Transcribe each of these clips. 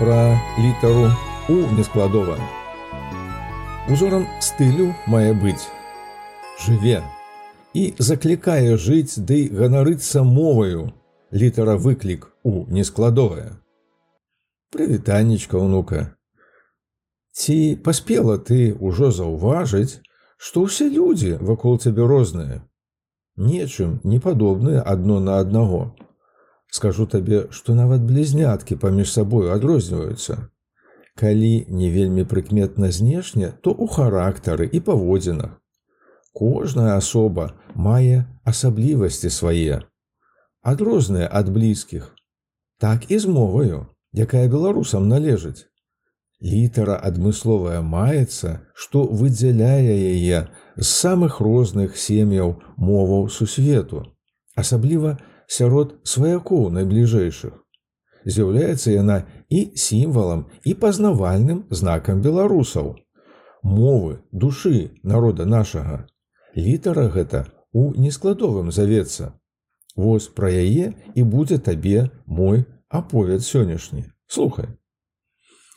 пра літару у нескладова. Узорам стылю мае быць жыве і заклікае жыць ды ганарыцца моваю літара выклік у нескладовае. Прывітаннічка ўнука. Ці паспела ты ўжо заўважыць, што ўсе людзі вакол цябе розныя, нечым не падобныя адно на аднаго. Скажу табе, што нават блізняткі паміж сабою адрозніваюцца. Калі не вельмі прыкметна знешне, то ў характары і паводзінах. Кожная асоба мае асаблівасці свае, адрозныя ад блізкіх, так і з моваю, якая беларусам належыць. Літара адмысловая маецца, што выдзяляе яе з самых розных сем'яў моваў сусвету, асабліва сярод сваякоў найбліжэйшых. З'яўляецца яна і сімвалам і пазнавальным знакам беларусаў. Мовы душы народа нашага. Літара гэта у нескладовым завецца. Вось пра яе і будзе табе мой аповед сённяшні. Слухай.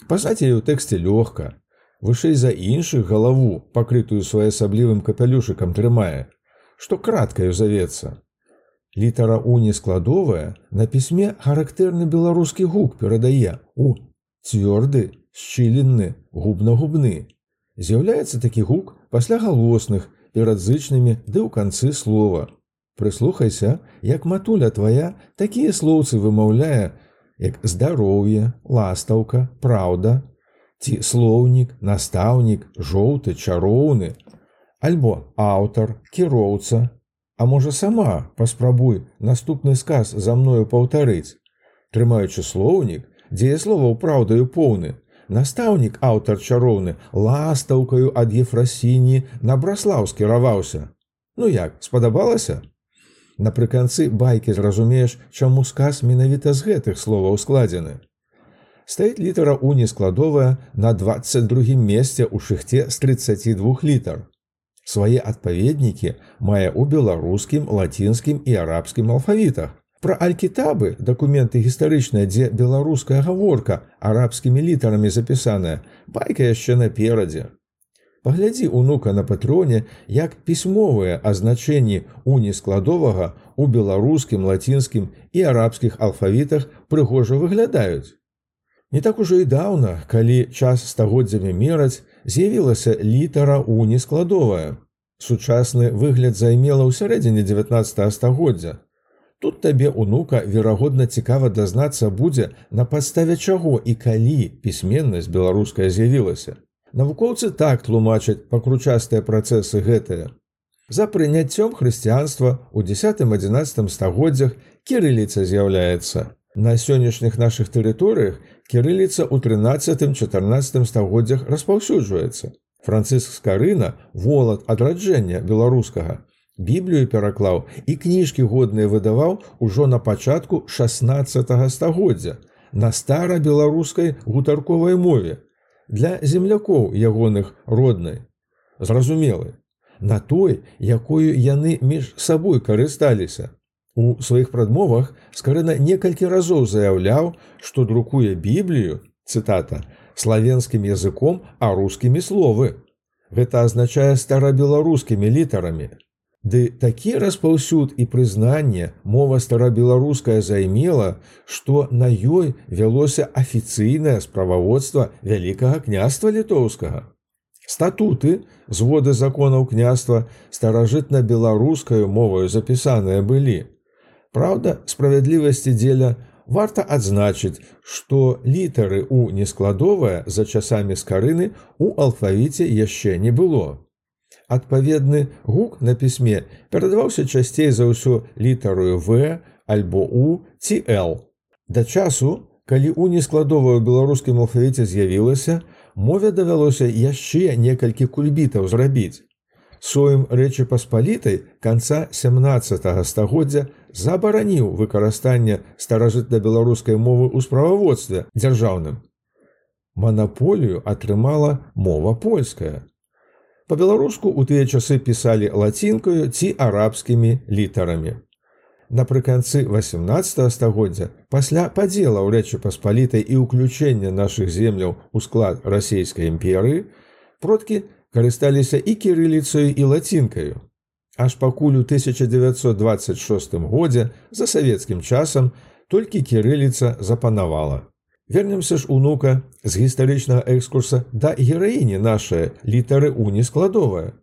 Пазнаць яе ў тэксце лёгка, вышэй за іншых галаву, пакрытую своеасаблівым капялюшыкам трымае, што краткаю завецца. Літара уні складовая на пісьме характэрны беларускі гук перадае у цвёрды, шчыленны, губна-губны. З'яўляецца такі гук пасля галосных перад зычнымі ды ў канцы слова. Прыслухайся, як матуля твая такія слоўцы вымаўляе, як здароўе, ластаўка, праўда, ці слоўнік, настаўнік, жоўты, чароўны, альбо аўтар, кіроўца, А можа сама паспрабуй наступны сказ за мною паўтарыць. Трымаючы слоўнік, дзе словаў праўдаю поўны, Настаўнік аўтар чароўны ластаўкаю ад ефрасіні на браслаў скіраваўся. Ну як спадабалася? Напрыканцы байкі зразумееш, чаму сказ менавіта з гэтых словаў складзены. Стаіць літара уні складовая на 22 месце ў шыхце з 32 літар. Свае адпаведнікі мае ў беларускім, лацінскім і арабскім алфавітах. Пра алькітабы дакументы гістарычныя, дзе беларуская гаворка арабскімі літарамі запісаная, байка яшчэ наперадзе. Паглядзі унука на патроне, як пісьмовыя азначэнні уні складовага ў беларускім, лацінскім і арабскіх алфавітах прыгожа выглядаюць. Не так ужо і даўна, калі час стагоддзямі мераць, з'явілася літара у нескладовая. Сучасны выгляд займела ў сярэдзіне 19 стагоддзя. Тут табе унука верагодна цікава дазнацца будзе на падставе чаго і калі пісьменнасць беларуская з'явілася. Навукоўцы так тлумачаць пакручастыя працэсы гэтыя. За прыняццём хрысціянства ў 10-11 стагоддзях кірыліца з'яўляецца. На сённяшніх нашых тэрыторыях кірыліца ў 13-14 стагоддзях распаўсюджваецца. Францыск Скарына волат адраджэння беларускага. Біблію пераклаў і кніжкі годныя выдаваў ужо на пачатку 16 стагоддзя на стара-беларускай гутарковай мове для землякоў ягоных роднай. Зразумелы, на той, якою яны між сабой карысталіся. У сваіх прадмовах скарына некалькі разоў заяўляў, што друкуе біблію цытата славенскім языком, а рускімі словы. Гэта азначае старабеларускімі літарамі. Ды такі распаўсюд і прызнанне мова старабеларуская займела, што на ёй вялося афіцыйнае справаводства вялікага княства літоўскага. Статуты, зводы законаў княства старажытна-беларускаю моваю запісаныя былі. Праўда, справядлівасці дзеля варта адзначыць, што літары ў нескладовая за часамі скарыны ў алфавіце яшчэ не было. Адпаведны гук на пісьме перадаваўся часцей за ўсё літарую В альбо у ці Л. Да часу, калі ў нескладовую беларускім алфавіце з'явілася, мове давялося яшчэ некалькі кульбітаў зрабіць. Соем рэчы паспалітай канца 17 стагоддзя забараніў выкарыстанне старажытна-беларускай мовы ў справаводстве дзяржаўным. Манаполію атрымала мова польская. Па-беларуску ў тыя часы пісалі лацінкаю ці арабскімі літарамі. Напрыканцы 18 стагоддзя пасля падзела ў рэчы паспалітай і ўключэння нашых земляў у склад расійскай імперыі продкі карысталіся і кірыліцаю і лацінкаю. Аж пакуль у 1926 годзе за савецкім часам толькі кірыліца запанавала. Вернемся ж унука з гістарычнага экскурса да гераіні нашай літары у нескладовая.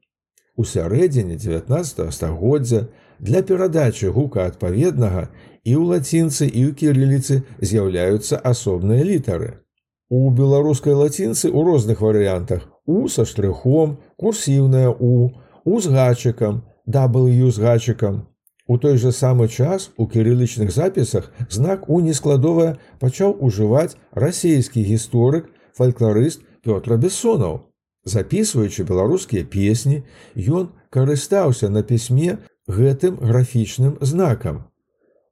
У сярэдзіне 19 стагоддзя для перадачы гука адпаведнага і ў лацінцы і ў кірыліцы з'яўляюцца асобныя літары. У беларускай лацінцы ў розных варыянтах у са штрыхом, курсіўная у, у з гачыкам, W з гачыкам. У той жа самы час у кірылічных запісах знак у нескладовая пачаў ужываць расійскі гісторык, фальклорыст Пётра Бессонаў. Запісваючы беларускія песні, ён карыстаўся на пісьме гэтым графічным знакам.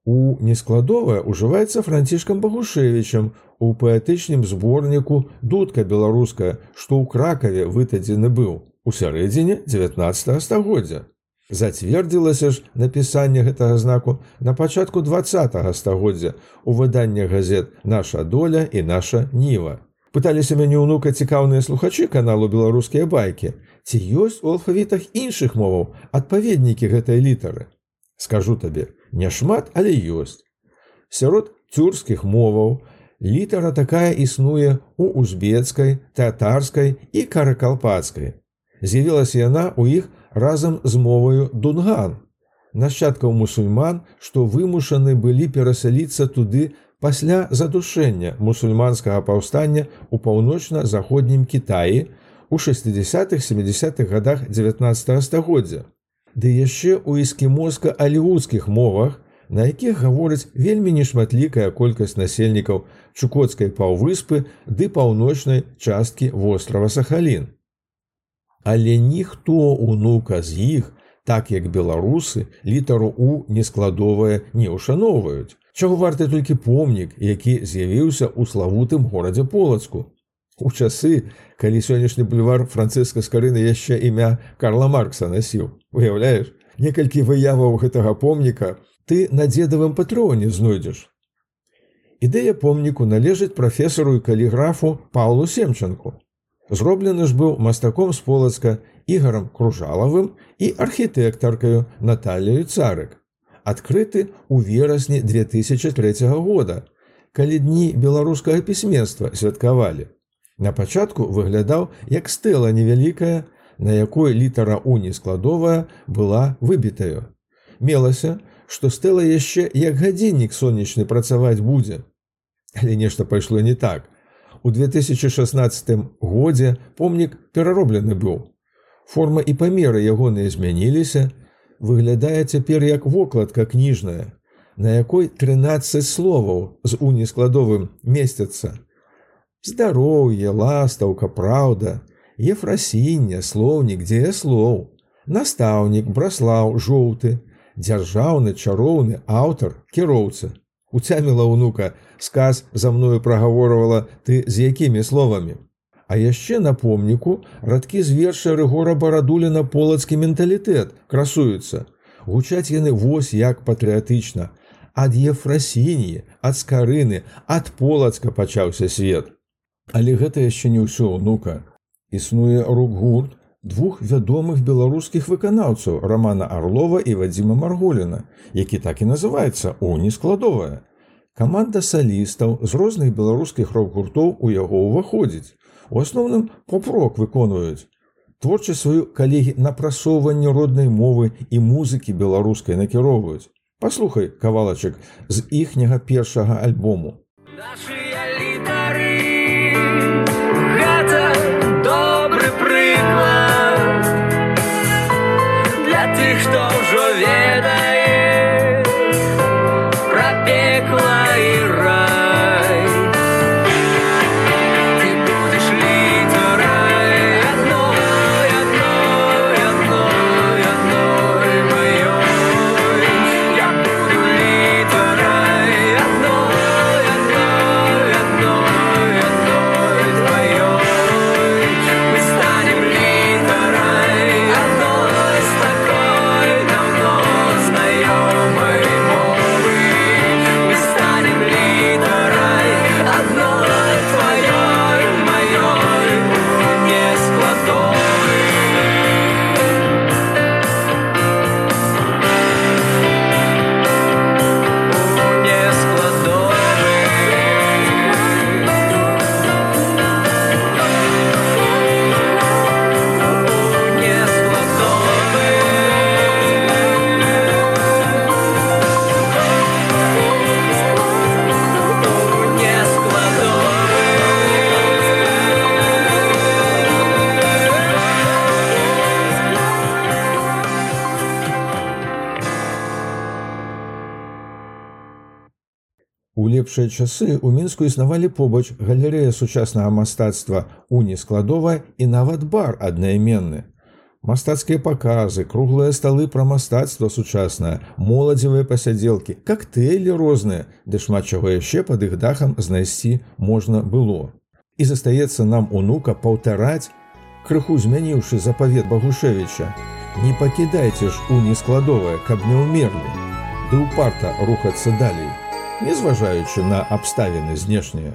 У нескладовая ўжываецца францішкам Багушевічам у паэтычным зборніку дудка беларуская, што ў кракаве вытадзены быў у сярэдзіне 19 стагоддзя. Зацвердзілася ж напісанне гэтага знаку на пачатку два стагоддзя у выданнях газет наша доля і наша ніва. Пыталіся мяне ўнука цікаўныя слухачы каналу беларускія байкі, ці ёсць у алфавітах іншых моваў адпаведнікі гэтай літары. Скажу табе, няшмат, але ёсць. Сярод цюрскіх моваў літара такая існуе у узбецкай, татарскай і каракалпацкай. З'явілася яна ў іх разам з моваю дунган. Нашчадкаў мусульман, што вымушаны былі перасяліцца туды пасля задушэння мусульманскага паўстання ў паўночна-заходнім Кітаі, у 60-х 70-х годах 19 стагоддзя. Ды яшчэ ў эскімоска аліўудскіх мовах, на якіх гавораць вельмі нешматлікая колькасць насельнікаў чукоцкай паўвыспы ды паўночнай часткі вострава Сахалін. Але ніхто унука з іх, так як беларусы літару у нескладовае не ўшаноўваюць. Чаго варты толькі помнік, які з'явіўся ў славутым горадзе полацку. У часы, калі сённяшні бульвар францыска скарыны яшчэ імя Карла Маркса насіў. Уяўляеш, некалькі выяваў гэтага помніка ты на дзедавым патроне знойдзеш. Ідэя помніку належыць прафесару і каліграфу Паулу Семчанку. Зроблены ж быў мастаком з полацка ігарам кружалавым і архітэктаркаю Наталію царык. Адкрыты ў верасні 2003 года, калі дні беларускага пісьменства святкавалі. На пачатку выглядаў як стэла невялікая, на якой літара уні складовая была выбітаю. Мелася, што стэла яшчэ як гадзіннік сонечны працаваць будзе. Але нешта пайшло не так. У 2016 годзе помнік перароблены быў. Форма і памеры ягоныя змяніліся, выглядае цяпер як вокладка кніжная, на якой 13 словаў з унескладовым месяца здароўе, ластаўка, праўда, ефрасіння, слоўнік, дзе слоў, настаўнік, браслаў, жоўты, дзяржаўны, чароўны, аўтар, кіроўца. Уцяміла ўнука, сказ за мною прагаворвала ты з якімі словамі. А яшчэ на помніку радкі з верша рэгора барадуліна полацкі менталітэт красуюцца. Гучаць яны вось як патрыятычна. Ад ефрасініі, ад скарыны, ад полацка пачаўся свет. Але гэта яшчэ не ўсё унука. Існуе рок-гурт двух вядомых беларускіх выканаўцаў рамана Арлова і Вадзіма Марголіна, які так і называецца унескладовая. Каманда салістаў з розных беларускіх рок-гуртоў у яго ўваходзіць. У асноўным поп-рок выконваюць. Творчы сваю калегі напрасоўванне роднай мовы і музыкі беларускай накіроўваюць. Паслухай кавалачак з іхняга першага альбому. Нашы У лепшыя часы ў мінску існавалі побач галерэя сучаснага мастацтва уніскладова і нават бар аднайменны. Мастацкія паказы, круглыя сталы пра мастацтва сучаснае, моладзевыя пасядзелкі, кактэйлі розныя, ды шмат чаго яшчэ пад іх дахам знайсці можна было. І застаецца нам унука паўтараць, крыху змяніўшы запавет Багушевіча. Не пакідайце ж уніскладовае, каб не ўмерлі, ды ўпарта рухацца далей не зважаючы на абставіны знешнія.